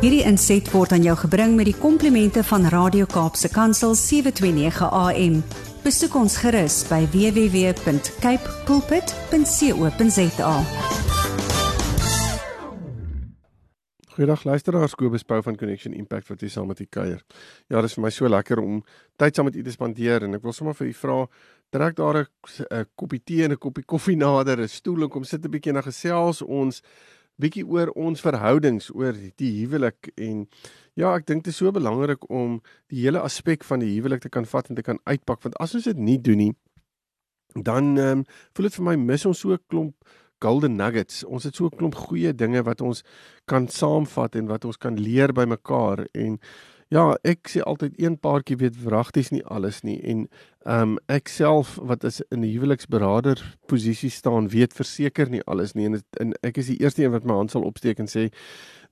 Hierdie inset word aan jou gebring met die komplimente van Radio Kaapse Kansel 729 AM. Besoek ons gerus by www.cape pulpit.co.za. Goeiedag luisteraars, Kobus Pau van Connection Impact wat hier saam met u kuier. Ja, dit is vir my so lekker om tyd saam met u te spandeer en ek wil sommer vir u vra, trek daar 'n koppie tee en 'n koppie koffie nader, 'n stoel en kom sit 'n bietjie na gesels ons bietjie oor ons verhoudings, oor die huwelik en ja, ek dink dit is so belangrik om die hele aspek van die huwelik te kan vat en te kan uitpak want as ons dit nie doen nie, dan ehm um, voel dit vir my mis ons so 'n klomp golden nuggets. Ons het so 'n klomp goeie dinge wat ons kan saamvat en wat ons kan leer by mekaar en ja, ek sê altyd een paartjie weet wragties nie alles nie. En ehm um, ek self wat is in 'n huweliksberader posisie staan, weet verseker nie alles nie. En, het, en ek is die eerste een wat my hand sal opsteek en sê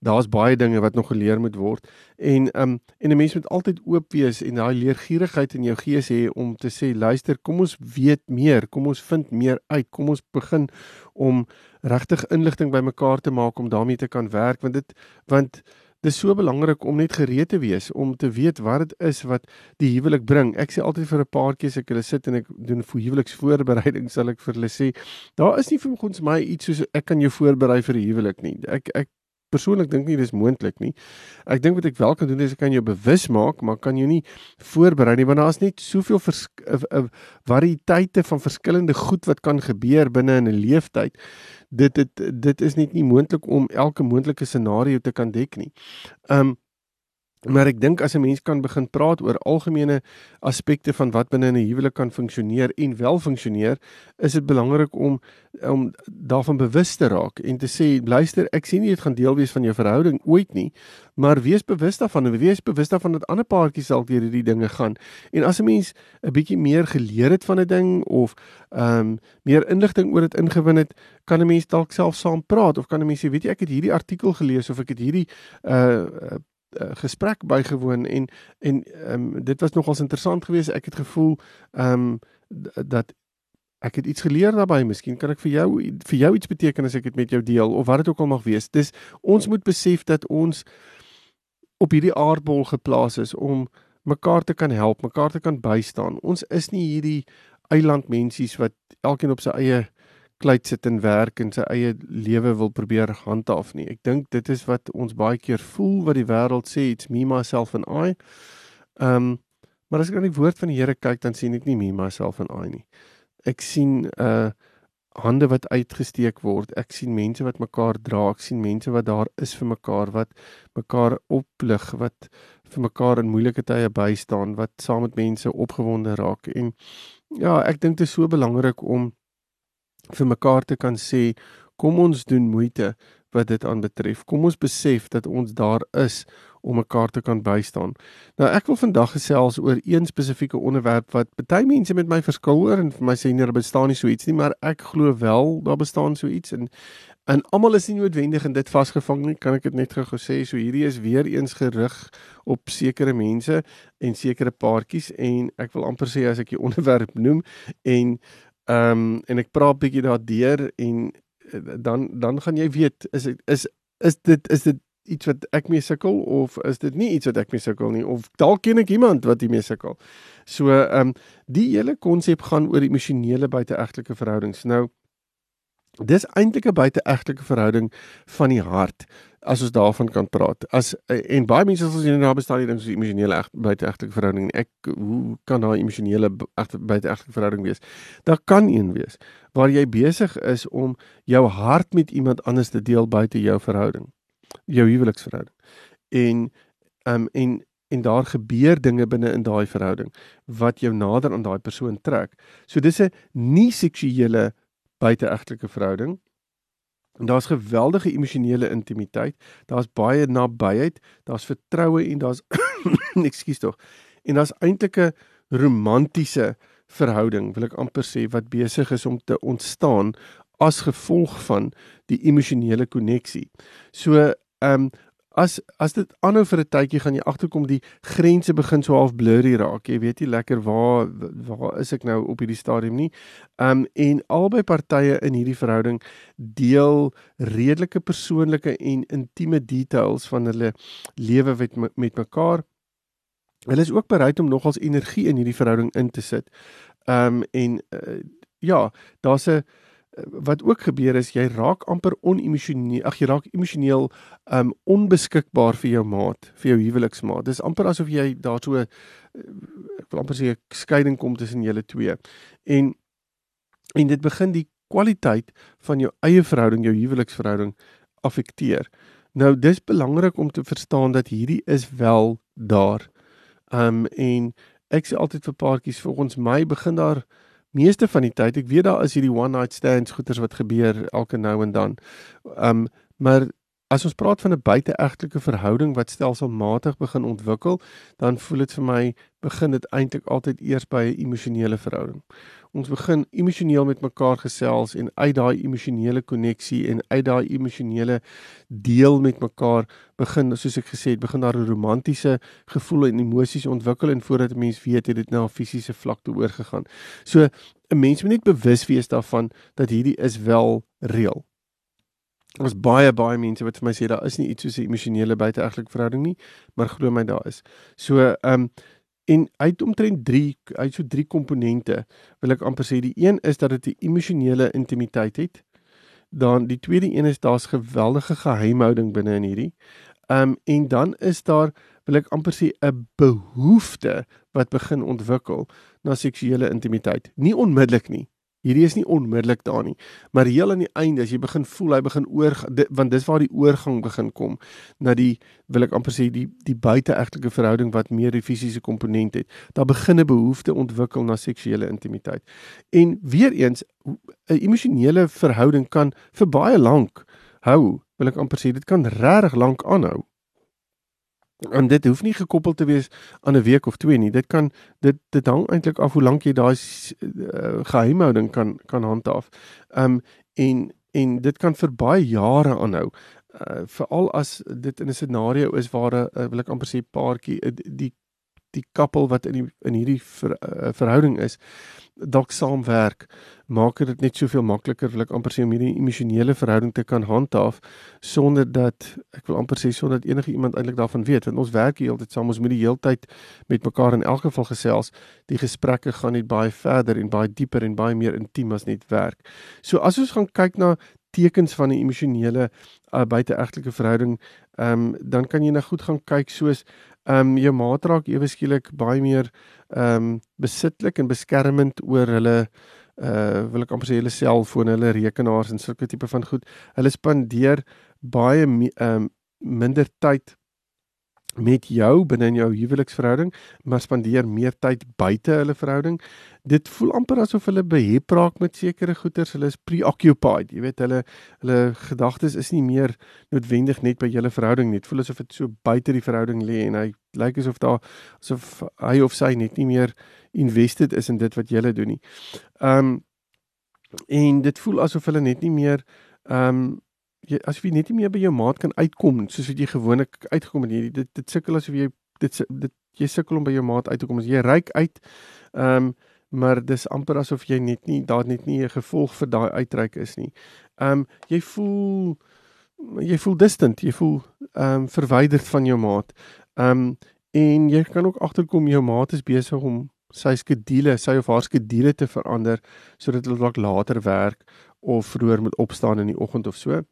daar's baie dinge wat nog geleer moet word. En um en 'n mens moet altyd oop wees en daai leergierigheid in jou gees hê om te sê luister, kom ons weet meer, kom ons vind meer uit, kom ons begin om regtig inligting bymekaar te maak om daarmee te kan werk. Want dit want Dit is so belangrik om net gereed te wees om te weet wat dit is wat die huwelik bring. Ek sê altyd vir 'n paartjie as ek hulle sit en ek doen vir huweliksvoorbereiding sal ek vir hulle sê, daar is nie vir ons my iets soos ek kan jou voorberei vir 'n huwelik nie. Ek ek persoonlik dink nie dis moontlik nie. Ek dink wat ek wel kan doen is ek kan jou bewus maak, maar kan jou nie voorberei nie want daar's net soveel eh, eh, variëteite van verskillende goed wat kan gebeur binne in 'n leeftyd. Dit dit dit is net nie moontlik om elke moontlike scenario te kan dek nie. Um Maar ek dink as 'n mens kan begin praat oor algemene aspekte van wat binne 'n huwelik kan funksioneer en wel funksioneer, is dit belangrik om om daarvan bewus te raak en te sê luister, ek sien nie dit gaan deel wees van jou verhouding ooit nie, maar wees bewus daarvan en wees bewus daarvan dat ander paartjies dalk deur hierdie dinge gaan. En as 'n mens 'n bietjie meer geleer het van 'n ding of ehm um, meer inligting oor dit ingewin het, kan 'n mens dalk self saam praat of kan 'n mens sê, weet jy, ek het hierdie artikel gelees of ek het hierdie uh uh, gesprek bygewoon en en um, dit was nogals interessant geweest. Ek het gevoel ehm um, dat ek het iets geleer daarbey. Miskien kan ek vir jou vir jou iets beteken as ek dit met jou deel of wat dit ook al mag wees. Dis ons moet besef dat ons op hierdie aardbol geplaas is om mekaar te kan help, mekaar te kan bystaan. Ons is nie hierdie eilandmensies wat elkeen op sy eie kleit sit en werk en sy eie lewe wil probeer handhaaf nie. Ek dink dit is wat ons baie keer voel wat die wêreld sê it's me myself and I. Ehm um, maar as ek na die woord van die Here kyk dan sien ek nie me myself and I nie. Ek sien uh hande wat uitgesteek word. Ek sien mense wat mekaar dra. Ek sien mense wat daar is vir mekaar, wat mekaar oplig, wat vir mekaar in moeilike tye bystaan, wat saam met mense opgewonde raak. En ja, ek dink dit is so belangrik om vir mekaar te kan sê kom ons doen moeite wat dit aanbetref. Kom ons besef dat ons daar is om mekaar te kan bystaan. Nou ek wil vandag gesels oor een spesifieke onderwerp wat baie mense met my verskil oor en vir my sê nee, daar bestaan nie so iets nie, maar ek glo wel daar bestaan so iets en en almal is nie noodwendig in dit vasgevang nie, kan ek dit net gou sê. So hierdie is weer eens gerig op sekere mense en sekere paartjies en ek wil amper sê as ek die onderwerp noem en Ehm um, en ek praat bietjie daardeur en eh, dan dan gaan jy weet is is is dit is dit iets wat ek mee sukkel of is dit nie iets wat ek mee sukkel nie of dalk ken ek iemand wat hiermee sukkel. So ehm um, die hele konsep gaan oor emosionele buiteegtelike verhoudings. Nou dis eintlik 'n buiteegtelike verhouding van die hart as ons daarvan kan praat. As en baie mense sal sê nou bestaan hier ding so emosionele buiteegtelike verhouding en ek hoe kan daai emosionele buiteegtelike verhouding wees? Daar kan een wees waar jy besig is om jou hart met iemand anders te deel buite jou verhouding. Jou huweliksverhouding. En ehm um, en en daar gebeur dinge binne in daai verhouding wat jou nader aan daai persoon trek. So dis 'n nie seksuele buiteegtelike verhouding. En daar's geweldige emosionele intimiteit, daar's baie nabyheid, daar's vertroue en daar's ekskuus tog. En daar's eintlik 'n romantiese verhouding, wil ek amper sê, wat besig is om te ontstaan as gevolg van die emosionele koneksie. So, ehm um, as as dit aanhou vir 'n tydjie gaan jy agterkom die grense begin so half blurry raak. Jy weet nie lekker waar waar is ek nou op hierdie stadium nie. Um en albei partye in hierdie verhouding deel redelike persoonlike en intieme details van hulle lewe met met mekaar. Hulle is ook bereid om nogals energie in hierdie verhouding in te sit. Um en uh, ja, daar's 'n wat ook gebeur is jy raak amper onemosioneel ag jy raak emosioneel um onbeskikbaar vir jou maat vir jou huweliksmaat. Dis amper asof jy daar so ek wil amper sê 'n skeiding kom tussen julle twee. En en dit begin die kwaliteit van jou eie verhouding jou huweliksverhouding affekteer. Nou dis belangrik om te verstaan dat hierdie is wel daar. Um en ek sê altyd vir paartjies volgens my begin daar meeste van die tyd, ek weet daar is hierdie one night stands goeters wat gebeur elke nou en dan. Um maar as ons praat van 'n buiteegtelike verhouding wat stelselmatig begin ontwikkel, dan voel dit vir my begin dit eintlik altyd eers by 'n emosionele verhouding ons begin emosioneel met mekaar gesels en uit daai emosionele koneksie en uit daai emosionele deel met mekaar begin soos ek gesê het begin daar 'n romantiese gevoel en emosies ontwikkel en voordat 'n mens weet het dit na 'n fisiese vlak toe oorgegaan. So 'n mens moet net bewus wees daarvan dat hierdie is wel reël. Ons baie baie mense wat vir my sê daar is nie iets soos 'n emosionele buiteegtelike verhouding nie, maar glo my daar is. So ehm um, En uit omtrent 3 uit so 3 komponente wil ek amper sê die een is dat dit 'n emosionele intimiteit het. Dan die tweede een is daar's geweldige geheimhouding binne in hierdie. Um, en dan is daar wil ek amper sê 'n behoefte wat begin ontwikkel na seksuele intimiteit. Nie onmiddellik nie, Hierdie is nie onmiddellik daar nie, maar heel aan die einde as jy begin voel hy begin oor want dis waar die oorgang begin kom na die wil ek amper sê die die buiteegtelike verhouding wat meer die fisiese komponent het. Daar begin 'n behoefte ontwikkel na seksuele intimiteit. En weer eens 'n emosionele verhouding kan vir baie lank hou, wil ek amper sê dit kan regtig lank aanhou. En dit hoef nie gekoppel te wees aan 'n week of twee nie. Dit kan dit dit hang eintlik af hoe lank jy daai uh, geheimhouding kan kan handhaaf. Ehm um, en en dit kan vir baie jare aanhou. Uh, Veral as dit in 'n scenario is waar 'n uh, wil ek amper sê paartjie uh, die die koppel wat in die in hierdie ver, uh, verhouding is dalk saamwerk maak dit net soveel makliker wil ek amper sê om hierdie emosionele verhouding te kan handhaaf sonder dat ek wil amper sê sonder dat enige iemand eintlik daarvan weet want ons werk hier altyd saam ons moet die heeltyd met mekaar in elk geval gesels die gesprekke gaan net baie verder en baie dieper en baie meer intiem as net werk. So as ons gaan kyk na tekens van 'n emosionele uh, buiteegtelike verhouding ehm um, dan kan jy nou goed gaan kyk soos ehm um, jou maat raak ewe skielik baie meer ehm um, besitlik en beskermend oor hulle uh wil ek amper sê hulle selfone, hulle rekenaars en sulke tipe van goed. Hulle spandeer baie ehm um, minder tyd met jou binne in jou huweliksverhouding, maar spandeer meer tyd buite hulle verhouding. Dit voel amper asof hulle behep raak met sekere goeders. Hulle is preoccupied. Jy weet, hulle hulle gedagtes is nie meer noodwendig net by julle verhouding nie. Dit voel asof dit so buite die verhouding lê en hy lyk asof daar asof hy of sy net nie meer invested is in dit wat julle doen nie. Um en dit voel asof hulle net nie meer um jy as jy net nie meer by jou maat kan uitkom soos wat jy gewoonlik uitgekom het hierdie dit dit sukkel asof jy dit dit jy sukkel om by jou maat uit te kom as jy ryk uit ehm um, maar dis amper asof jy net nie daar net nie 'n gevolg vir daai uitreik is nie. Ehm um, jy voel jy voel distant, jy voel ehm um, verwyderd van jou maat. Ehm um, en jy kan ook agterkom jou maat is besig om sy skedule, sy of haar skedule te verander sodat hulle dalk later werk of vroeër moet opstaan in die oggend of so.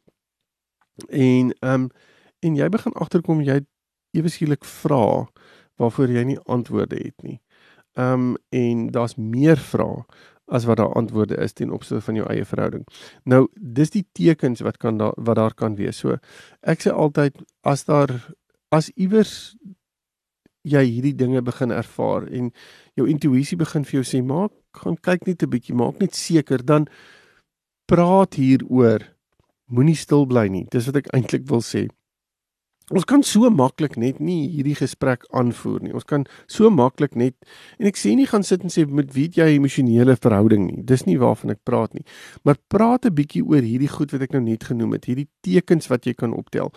En ehm um, en jy begin agterkom jy ewe skielik vra waarvoor jy nie antwoorde het nie. Ehm um, en daar's meer vrae as wat daar antwoorde is ten opsigte van jou eie verhouding. Nou, dis die tekens wat kan daar wat daar kan wees. So ek sê altyd as daar as iewers jy hierdie dinge begin ervaar en jou intuïsie begin vir jou sê maak gaan kyk net 'n bietjie maak net seker dan praat hieroor moenie stil bly nie. Dis wat ek eintlik wil sê. Ons kan so maklik net nie hierdie gesprek aanvoer nie. Ons kan so maklik net en ek sê nie gaan sit en sê met wie jy emosionele verhouding nie. Dis nie waarvan ek praat nie. Maar praat 'n bietjie oor hierdie goed wat ek nou net genoem het, hierdie tekens wat jy kan optel.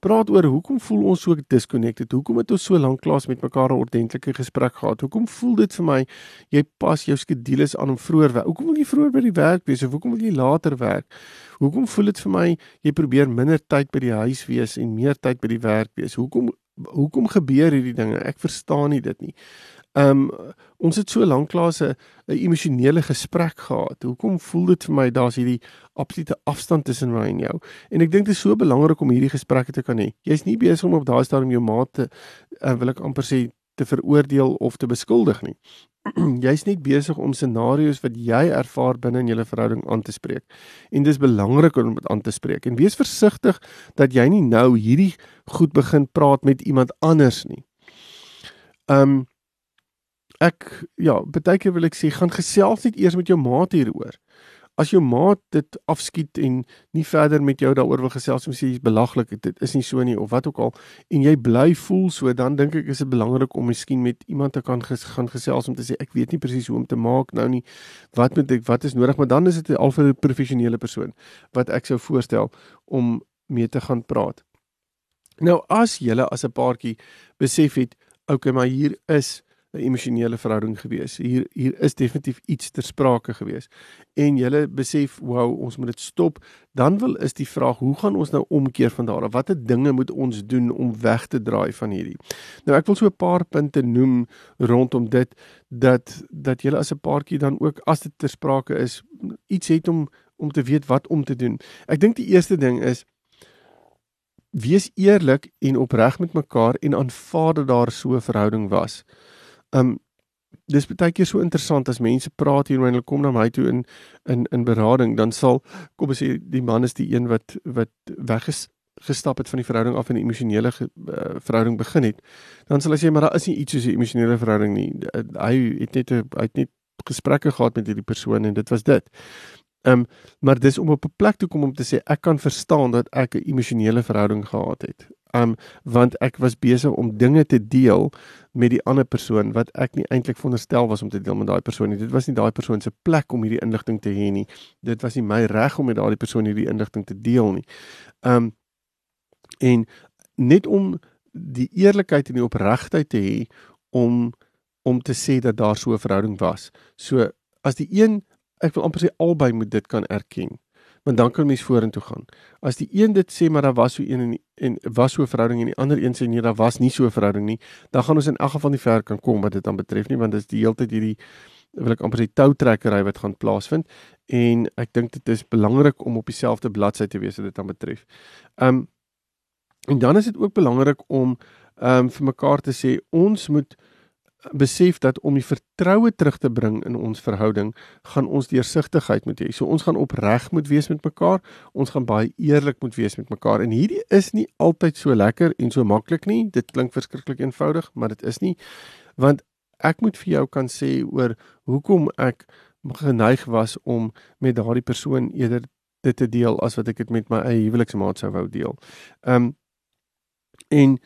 Praat oor hoekom voel ons so disconnected? Hoekom het ons so lank klaas met mekaar 'n ordentlike gesprek gehad? Hoekom voel dit vir my jy pas jou skedules aan om vroeër werk? Hoekom wil jy vroeër by die werk wees of hoekom wil jy later werk? Hoekom voel dit vir my jy probeer minder tyd by die huis wees en meer tyd by die werk wees? Hoekom hoekom gebeur hierdie dinge? Ek verstaan nie dit nie. Ehm um, ons het so lank klaas 'n emosionele gesprek gehad. Hoekom voel dit vir my daar's hierdie absolute afstand tussen my en jou? En ek dink dit is so belangrik om hierdie gesprekke te kan hê. Jy's nie besig om op daai stadium jou maat te uh, wil ek amper sê te veroordeel of te beskuldig nie. Jy's net besig om scenario's wat jy ervaar binne in julle verhouding aan te spreek. En dis belangrik om dit aan te spreek. En wees versigtig dat jy nie nou hierdie goed begin praat met iemand anders nie. Um ek ja, baie keer wil ek sê gaan gesels net eers met jou maat hieroor. As jou maat dit afskiet en nie verder met jou daaroor wil gesels om sê jy's belaglik, dit is nie so nie of wat ook al en jy bly voel so, dan dink ek is dit belangrik om miskien met iemand te kan ges, gaan gesels om te sê ek weet nie presies hoe om te maak nou nie. Wat moet ek wat is nodig, maar dan is dit al vir 'n professionele persoon wat ek sou voorstel om mee te gaan praat. Nou as jy as 'n paartjie besef het, okay, maar hier is 'n emosionele verhouding gewees. Hier hier is definitief iets ter sprake gewees. En jy besef, wow, ons moet dit stop. Dan wil is die vraag, hoe gaan ons nou omkeer van daar af? Watter dinge moet ons doen om weg te draai van hierdie? Nou ek wil so 'n paar punte noem rondom dit dat dat jy as 'n paartjie dan ook as dit ter sprake is, iets het om om te weet wat om te doen. Ek dink die eerste ding is wees eerlik en opreg met mekaar en aanvaar dat daar so 'n verhouding was. Um dis baie keer so interessant as mense praat hier wanneer hulle kom na my toe in in in berading, dan sal kom ons sê die man is die een wat wat weggestap het van die verhouding af en 'n emosionele uh, verhouding begin het. Dan sal hy sê maar daar is nie iets soos 'n emosionele verhouding nie. Hy het net 'n hy het net gesprekke gehad met hierdie persoon en dit was dit. Ehm um, maar dis om op 'n plek toe kom om te sê ek kan verstaan dat ek 'n emosionele verhouding gehad het. Um, want ek was besig om dinge te deel met die ander persoon wat ek nie eintlik veronderstel was om te deel met daai persoon nie. Dit was nie daai persoon se plek om hierdie inligting te hê nie. Dit was nie my reg om met daai persoon hierdie inligting te deel nie. Um, en net om die eerlikheid en die opregtheid te hê om om te sê dat daar so 'n verhouding was. So as die een ek wil amper sê albei moet dit kan erken. Want dan kan mens vorentoe gaan. As die een dit sê maar daar was so een en en was so 'n verhouding en die ander een sê nee daar was nie so 'n verhouding nie, dan gaan ons in elk geval nie ver kan kom wat dit dan betref nie want dit is die hele tyd hierdie wil ek amper sê toutrekkery wat gaan plaasvind en ek dink dit is belangrik om op dieselfde bladsy te wees wat dit dan betref. Um en dan is dit ook belangrik om um vir mekaar te sê ons moet besef dat om die vertroue terug te bring in ons verhouding, gaan ons deursigtigheid moet hê. So ons gaan opreg moet wees met mekaar. Ons gaan baie eerlik moet wees met mekaar. En hierdie is nie altyd so lekker en so maklik nie. Dit klink verskriklik eenvoudig, maar dit is nie want ek moet vir jou kan sê oor hoekom ek geneig was om met daardie persoon eerder dit te deel as wat ek dit met my eie huweliksmaat sou wou deel. Ehm um, en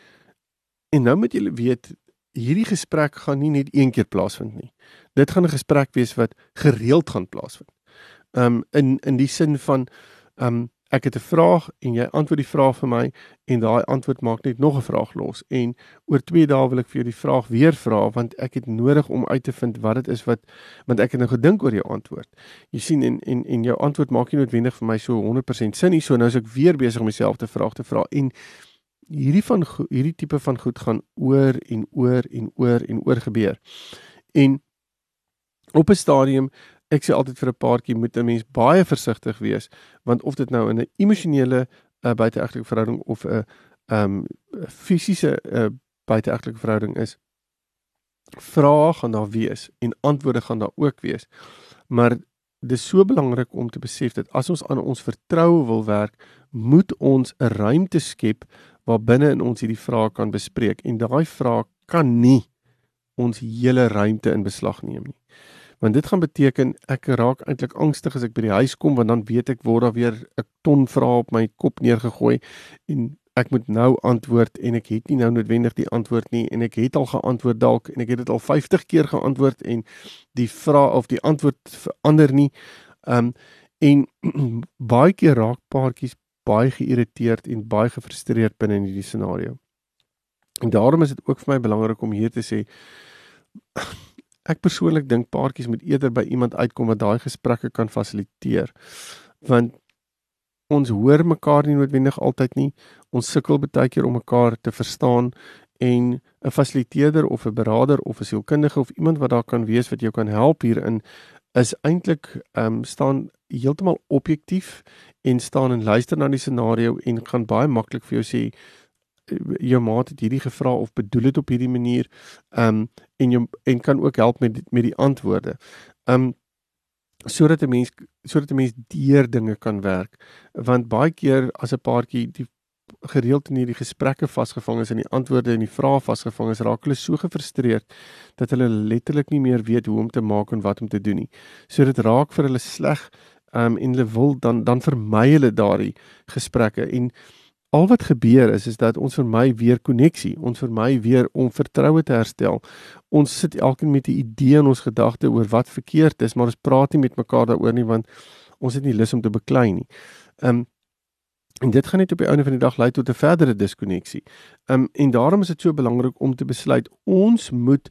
en nou moet julle weet hierdie gesprek gaan nie net een keer plaasvind nie. Dit gaan 'n gesprek wees wat gereeld gaan plaasvind. Um in in die sin van um ek het 'n vraag en jy antwoord die vraag vir my en daai antwoord maak net nog 'n vraag los en oor 2 dae wil ek vir jou die vraag weer vra want ek het nodig om uit te vind wat dit is wat want ek het nou gedink oor jou antwoord. Jy sien en en en jou antwoord maak nie noodwendig vir my so 100% sin nie. So nou is ek weer besig om dieselfde vraag te vra en hierdie van hierdie tipe van goed gaan oor en oor en oor en oor gebeur. En op 'n stadium ek sê altyd vir 'n paartjie moet 'n mens baie versigtig wees want of dit nou in 'n emosionele uh, buiteegtelike verhouding of 'n um fisiese uh, buiteegtelike verhouding is vrae gaan daar wees en antwoorde gaan daar ook wees. Maar dis so belangrik om te besef dat as ons aan ons vertroue wil werk, moet ons 'n ruimte skep waar binne in ons hierdie vrae kan bespreek en daai vrae kan nie ons hele ruimte in beslag neem nie. Want dit gaan beteken ek raak eintlik angstig as ek by die huis kom want dan weet ek word daar weer 'n ton vrae op my kop neergegooi en ek moet nou antwoord en ek het nie nou noodwendig die antwoord nie en ek het al geantwoord dalk en ek het dit al 50 keer geantwoord en die vraag of die antwoord verander nie. Um en baie keer raak paartjies baie geïrriteerd en baie gefrustreerd binne in hierdie scenario. En daarom is dit ook vir my belangrik om hier te sê ek persoonlik dink paartjies moet eerder by iemand uitkom wat daai gesprekke kan fasiliteer. Want ons hoor mekaar nie noodwendig altyd nie. Ons sukkel baie keer om mekaar te verstaan en 'n fasiliteerder of 'n beraader of 'n sielkundige of iemand wat daar kan wees wat jou kan help hierin is eintlik ehm um, staan heeltemal objektief en staan en luister na die scenario en gaan baie maklik vir jou sê jou maat het hierdie gevra of bedoel dit op hierdie manier ehm um, en jou en kan ook help met met die antwoorde. Ehm um, sodat 'n mens sodat 'n mens deur dinge kan werk want baie keer as 'n paartjie die gereeld in hierdie gesprekke vasgevang is en die antwoorde en die vrae vasgevang is raak hulle so gefrustreerd dat hulle letterlik nie meer weet hoe om te maak en wat om te doen nie. So dit raak vir hulle sleg um, en hulle wil dan dan vermy hulle daardie gesprekke en al wat gebeur is is dat ons vermy weer koneksie, ons vermy weer om vertroue te herstel. Ons sit elkeen met 'n idee in ons gedagte oor wat verkeerd is, maar ons praat nie met mekaar daaroor nie want ons het nie lus om te beklei nie. Um en dit gaan net op die einde van die dag lei tot 'n verdere diskonneksie. Um en daarom is dit so belangrik om te besluit ons moet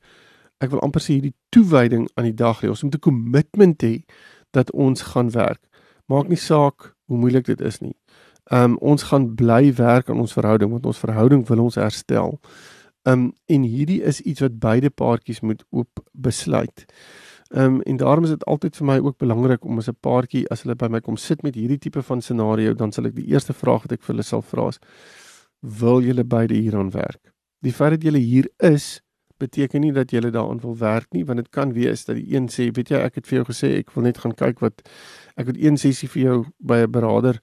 ek wil amper sê hierdie toewyding aan die dag hê. Ons moet 'n kommitment hê dat ons gaan werk. Maak nie saak hoe moeilik dit is nie. Um ons gaan bly werk aan ons verhouding want ons verhouding wil ons herstel. Um en hierdie is iets wat beide paartjies moet oop besluit. Um en daarom is dit altyd vir my ook belangrik om as 'n paartjie as hulle by my kom sit met hierdie tipe van scenario, dan sal ek die eerste vraag wat ek vir hulle sal vra is: Wil julle beide hieraan werk? Die feit dat julle hier is, beteken nie dat jy daaraan wil werk nie want dit kan wees dat die een sê weet jy ek het vir jou gesê ek wil net gaan kyk wat ek het een sessie vir jou by 'n beraader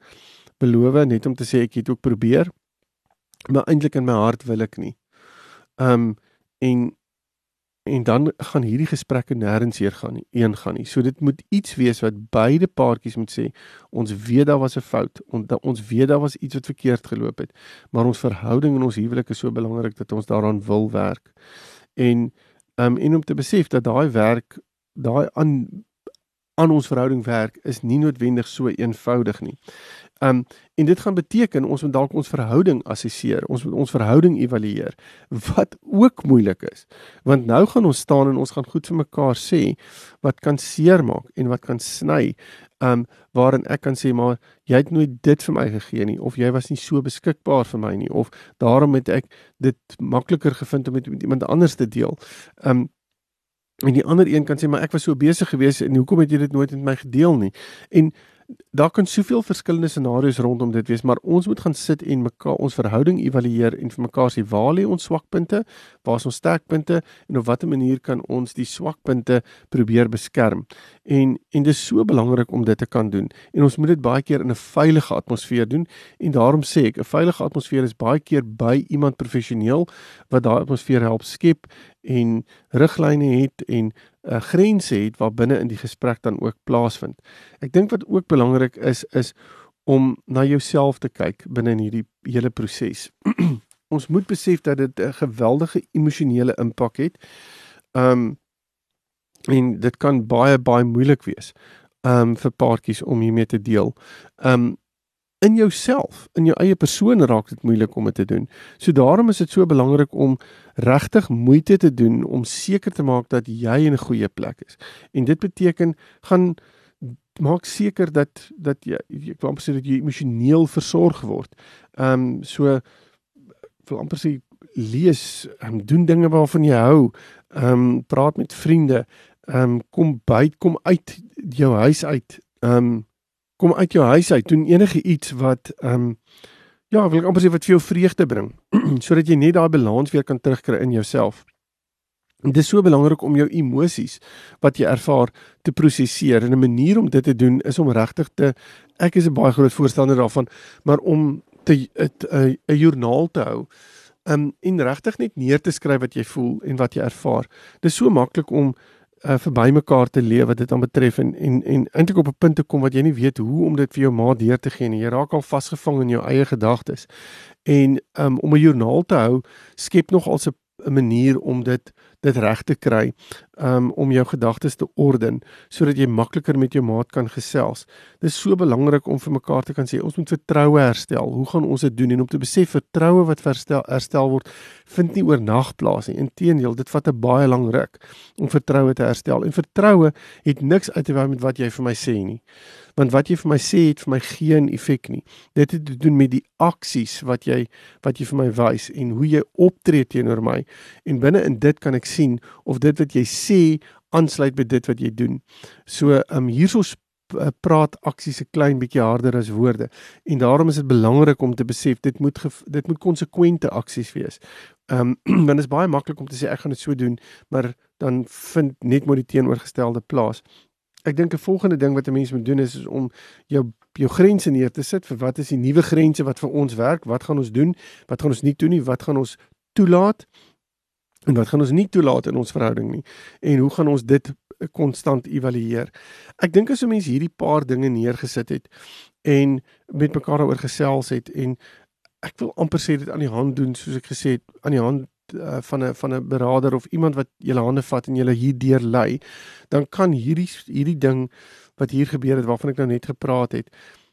beloof net om te sê ek het ook probeer maar eintlik in my hart wil ek nie. Ehm um, en en dan gaan hierdie gesprekke nêrens heen gaan nie, een gaan nie. So dit moet iets wees wat beide paartjies moet sê, ons weet daar was 'n fout, ons ons weet daar was iets wat verkeerd geloop het, maar ons verhouding en ons huwelik is so belangrik dat ons daaraan wil werk en um, en om te besef dat daai werk daai aan aan ons verhouding werk is nie noodwendig so eenvoudig nie. Um en dit gaan beteken ons moet dalk ons verhouding assesseer, ons moet ons verhouding evalueer wat ook moeilik is. Want nou gaan ons staan en ons gaan goed vir mekaar sê wat kan seermaak en wat kan sny um waarin ek kan sê maar jy het nooit dit vir my gegee nie of jy was nie so beskikbaar vir my nie of daarom het ek dit makliker gevind om met, met iemand anders te deel. Um en die ander een kan sê maar ek was so besig geweest en hoekom het jy dit nooit met my gedeel nie? En daar kan soveel verskillende scenario's rondom dit wees, maar ons moet gaan sit en mekaar ons verhouding evalueer en vir mekaar sê waar lê ons swakpunte, waar is ons sterkpunte en op watter manier kan ons die swakpunte probeer beskerm. En en dis so belangrik om dit te kan doen. En ons moet dit baie keer in 'n veilige atmosfeer doen en daarom sê ek 'n veilige atmosfeer is baie keer by iemand professioneel wat daai atmosfeer help skep en riglyne het en uh, grense het waar binne in die gesprek dan ook plaasvind. Ek dink wat ook belangrik is is om na jouself te kyk binne in hierdie hele proses. Ons moet besef dat dit 'n geweldige emosionele impak het. Um en dit kan baie baie moeilik wees um vir paartjies om hiermee te deel. Um in jouself, in jou eie persoon raak dit moeilik om dit te doen. So daarom is dit so belangrik om regtig moeite te doen om seker te maak dat jy in 'n goeie plek is. En dit beteken gaan maak seker dat dat jy ek wil amper sê dat jy emosioneel versorg word. Ehm um, so wil amper sê lees, um, doen dinge waarvan jy hou. Ehm um, praat met vriende. Ehm um, kom by, kom uit jou huis uit. Ehm um, kom uit jou huis uit, doen enige iets wat ehm um, ja, wil ek amper sê wat vir jou vreugde bring, sodat jy net daai balans weer kan terugkry in jouself. En dit is so belangrik om jou emosies wat jy ervaar te prosesseer. En 'n manier om dit te doen is om regtig te ek is 'n baie groot voorstander daarvan, maar om te 'n 'n joernaal te hou. Um en regtig net neer te skryf wat jy voel en wat jy ervaar. Dit is so maklik om uh, verby mekaar te leef wat dit aan betref en en en eintlik op 'n punt te kom wat jy nie weet hoe om dit vir jou ma deur te gee nie. Jy raak al vasgevang in jou eie gedagtes. En um, om 'n joernaal te hou skep nog al 'n manier om dit dit reg te kry um, om jou gedagtes te orden sodat jy makliker met jou maat kan gesels. Dit is so belangrik om vir mekaar te kan sê ons moet vertroue herstel. Hoe gaan ons dit doen en om te besef vertroue wat herstel herstel word vind nie oornag plaas nie. Inteendeel, dit vat 'n baie lang ruk om vertroue te herstel. En vertroue het niks uit te wy met wat jy vir my sê nie. Want wat jy vir my sê het vir my geen effek nie. Dit het te doen met die aksies wat jy wat jy vir my wys en hoe jy optree teenoor my. En binne in dit kan ek sien of dit wat jy sê aansluit by dit wat jy doen. So um hierso eh, praat aksies 'n klein bietjie harder as woorde en daarom is dit belangrik om te besef dit moet dit moet konsekwente aksies wees. Um want dit is baie maklik om te sê ek gaan dit so doen, maar dan vind net maar die teenoorgestelde plaas. Ek dink 'n volgende ding wat 'n mens moet doen is, is om jou jou grense neer te sit vir wat is die nuwe grense wat vir ons werk? Wat gaan ons doen? Wat gaan ons nie doen nie? Wat gaan ons toelaat? En wat gaan ons nie toelaat in ons verhouding nie? En hoe gaan ons dit konstant evalueer? Ek dink as 'n mens hierdie paar dinge neergesit het en met mekaar daaroor gesels het en ek wil amper sê dit aan die hand doen soos ek gesê het aan die hand uh, van 'n van 'n beraader of iemand wat julle hande vat en julle hierdeur lei, dan kan hierdie hierdie ding wat hier gebeur het waarvan ek nou net gepraat het,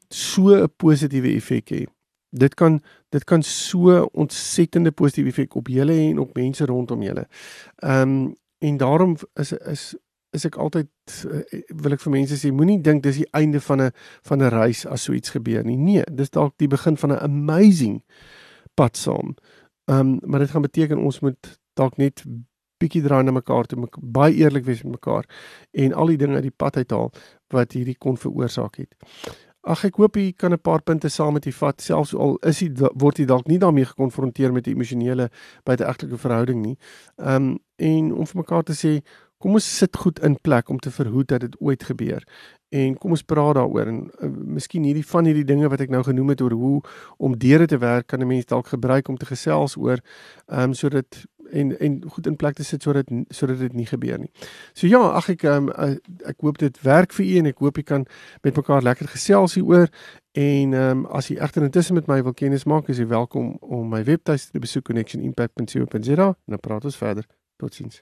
so 'n positiewe effek hê dit kan dit kan so ontsettende positiewe effek op julle en op mense rondom julle. Ehm um, en daarom is is is ek altyd eh, wil ek vir mense sê moenie dink dis die einde van 'n van 'n reis as so iets gebeur nie. Nee, dis dalk die begin van 'n amazing pad saam. Ehm um, maar dit gaan beteken ons moet dalk net bietjie draai na mekaar toe, baie eerlik wees met mekaar en al die dinge uit die pad uithaal wat hierdie kon veroorsaak het. Ag ek hoop jy kan 'n paar punte saam met jy vat selfs al is jy word jy dalk nie daarmee gekonfronteer met die emosionele buiteegtelike verhouding nie. Ehm um, en om vir mekaar te sê kom ons sit goed in plek om te verhoed dat dit ooit gebeur. En kom ons praat daaroor en uh, miskien hierdie van hierdie dinge wat ek nou genoem het oor hoe om deure te werk kan 'n mens dalk gebruik om te gesels oor ehm um, sodat en en goed in plek te sit sodat sodat dit nie gebeur nie. So ja, ag ek um, ek hoop dit werk vir u en ek hoop jy kan met mekaar lekker gesels hieroor en um, as jy egter intussen met my wil kennis maak, is jy welkom om my webtuiste te besoek connectionimpact.co.za en dan praat ons verder. Totsiens.